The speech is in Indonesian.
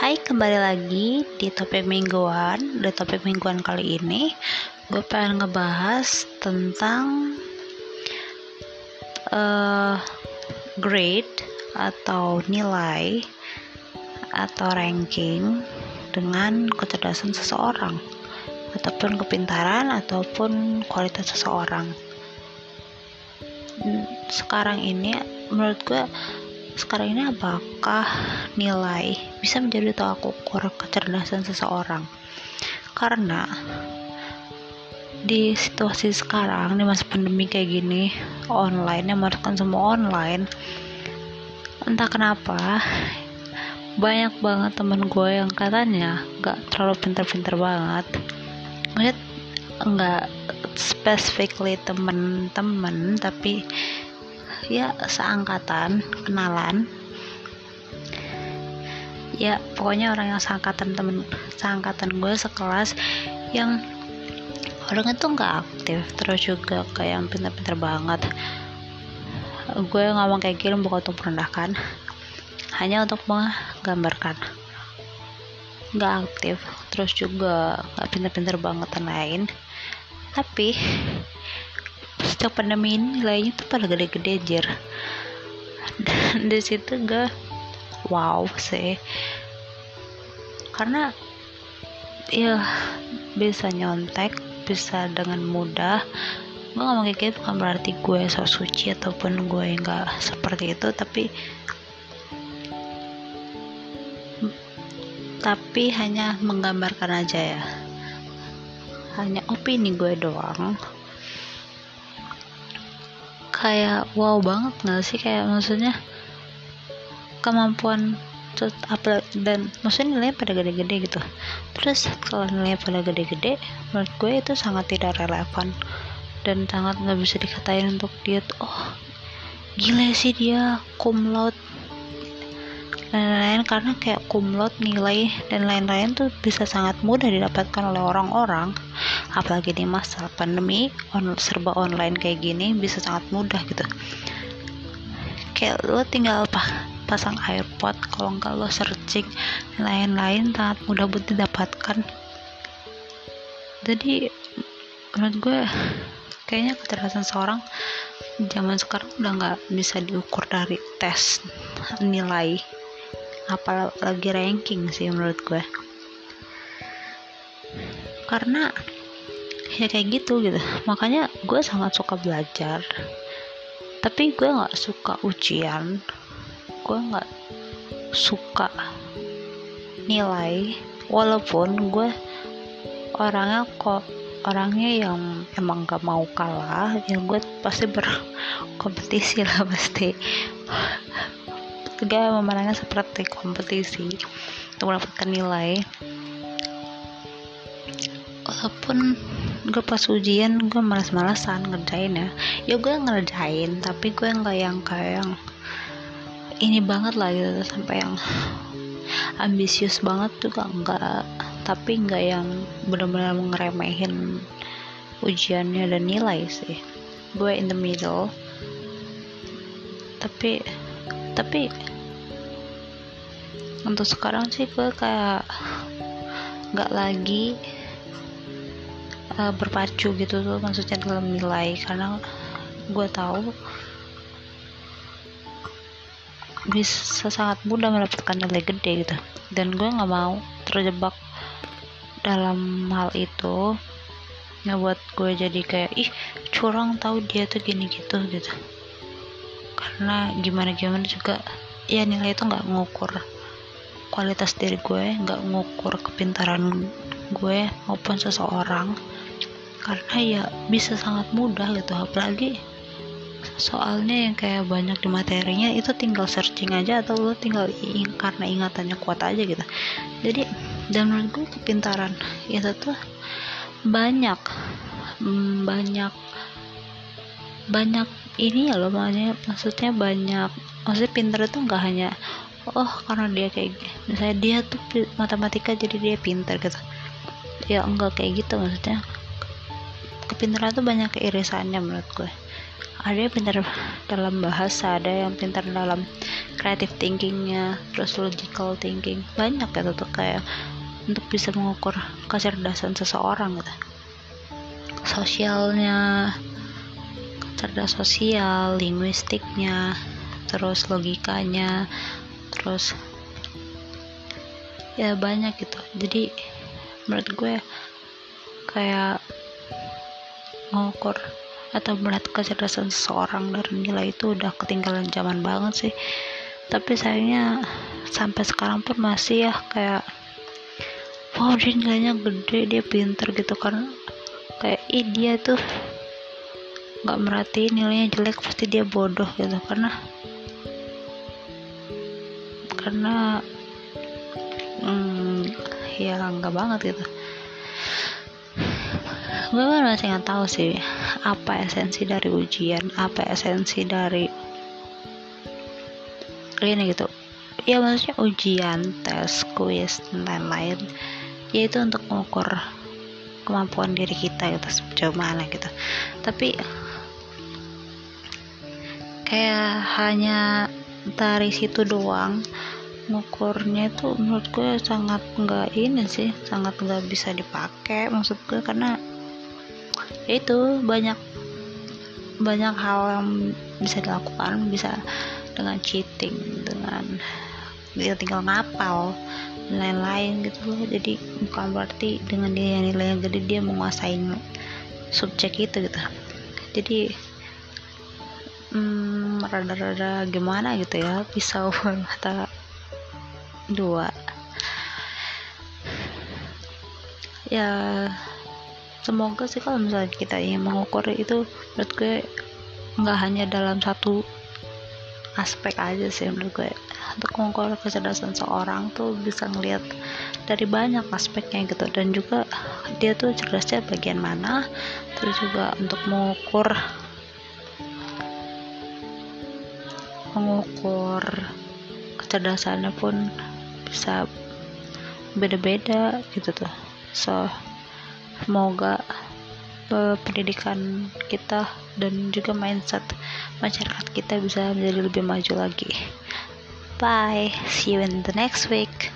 Hai, kembali lagi di topik mingguan. Di topik mingguan kali ini, gue pengen ngebahas tentang uh, grade atau nilai atau ranking dengan kecerdasan seseorang ataupun kepintaran ataupun kualitas seseorang. Sekarang ini menurut gue sekarang ini apakah nilai bisa menjadi tolak ukur kecerdasan seseorang. Karena di situasi sekarang di masa pandemi kayak gini online yang merupakan semua online entah kenapa banyak banget temen gue yang katanya gak terlalu pinter-pinter banget. Maksud nggak specifically temen-temen tapi ya seangkatan kenalan ya pokoknya orang yang seangkatan temen seangkatan gue sekelas yang orang itu nggak aktif terus juga kayak yang pintar-pintar banget. Gue ngomong kayak gini bukan untuk merendahkan hanya untuk menggambarkan. Nggak aktif terus juga nggak pintar-pintar banget dan lain. Tapi sejak pandemi ini nilainya tuh pada gede-gede jir dan di situ gue wow sih. Karena ya bisa nyontek bisa dengan mudah. Gue ngomong kayak gitu bukan berarti gue so suci ataupun gue nggak seperti itu tapi tapi hanya menggambarkan aja ya. Hanya opini gue doang. Kayak wow banget gak sih? Kayak maksudnya kemampuan apa dan maksudnya nilainya pada gede-gede gitu. Terus kalau nilainya pada gede-gede menurut gue itu sangat tidak relevan dan sangat nggak bisa dikatain untuk dia tuh oh gila sih dia cum laude. Dan lain-lain karena kayak cum laude nilai dan lain-lain tuh bisa sangat mudah didapatkan oleh orang-orang apalagi di masa pandemi on, serba online kayak gini bisa sangat mudah gitu. Kayak lo tinggal apa pasang airpod kalau enggak lo searching lain-lain sangat mudah buat didapatkan. Jadi menurut gue kayaknya kecerdasan seorang zaman sekarang udah nggak bisa diukur dari tes nilai apalagi ranking sih menurut gue. Karena ya kayak gitu gitu. Makanya gue sangat suka belajar. Tapi gue nggak suka ujian gue nggak suka nilai walaupun gue orangnya kok orangnya yang emang gak mau kalah ya gue pasti berkompetisi lah pasti. Gue memandangnya seperti kompetisi untuk mendapatkan nilai. Walaupun gue pas ujian gue malas-malasan ngerjain ya. Ya gue ngerjain tapi gue nggak yang kayak ini banget lah gitu sampai yang ambisius banget tuh gak enggak tapi nggak yang benar-benar ngeremehin ujiannya dan nilai sih. Gue in the middle. Tapi tapi untuk sekarang sih gue kayak nggak lagi uh, berpacu gitu tuh maksudnya dalam nilai. Karena gue tahu bisa sangat mudah mendapatkan nilai gede gitu. Dan gue nggak mau terjebak dalam hal itu. Buat gue jadi kayak ih curang tahu dia tuh gini gitu gitu. Karena gimana gimana juga ya nilai itu nggak ngukur kualitas diri gue nggak ngukur kepintaran gue maupun seseorang. Karena ya bisa sangat mudah gitu apalagi soalnya yang kayak banyak di materinya itu tinggal searching aja atau lo tinggal ing karena ingatannya kuat aja gitu. Jadi dan menurut gue kepintaran itu tuh banyak mm, banyak banyak ini ya loh makanya maksudnya banyak maksudnya pintar itu nggak hanya oh karena dia kayak misalnya dia tuh matematika jadi dia pintar gitu. Ya enggak kayak gitu maksudnya. Kepintaran tuh banyak keirisannya menurut gue ada yang pintar dalam bahasa ada yang pintar dalam creative thinkingnya terus logical thinking. Banyak gitu tuh kayak untuk bisa mengukur kecerdasan seseorang gitu. Sosialnya cerdas sosial linguistiknya terus logikanya terus ya banyak gitu. Jadi menurut gue kayak mengukur atau melihat kecerdasan seseorang dari nilai itu udah ketinggalan zaman banget sih. Tapi sayangnya sampai sekarang pun masih ya kayak wow dia nilainya gede dia pinter gitu kan. Kayak ih dia tuh nggak merhatiin nilainya jelek pasti dia bodoh gitu. Karena karena hmm, ya enggak banget gitu. Gue masih nggak tahu sih apa esensi dari ujian apa esensi dari ini gitu. Ya maksudnya ujian tes kuis dan lain-lain. Yaitu untuk mengukur kemampuan diri kita gitu sejauh mana gitu. Tapi kayak hanya dari situ doang ngukurnya itu menurut gue sangat nggak ini sih sangat nggak bisa dipakai maksud gue. Karena itu banyak banyak hal yang bisa dilakukan bisa dengan cheating dengan dia tinggal ngapal lain-lain gitu. Loh jadi bukan berarti dengan dia yang nilainya gede dia menguasai subjek itu gitu. Jadi hmm, rada-rada gimana gitu ya pisau mata dua. Ya semoga sih kalau misalnya kita ingin mengukur itu menurut gue nggak hanya dalam satu aspek aja sih menurut gue. Untuk mengukur kecerdasan seorang tuh bisa ngelihat dari banyak aspeknya gitu. Dan juga dia tuh cerdasnya bagian mana terus juga untuk mengukur mengukur kecerdasannya pun bisa beda-beda gitu tuh. So semoga uh, pendidikan kita dan juga mindset masyarakat kita bisa menjadi lebih maju lagi. Bye. See you in the next week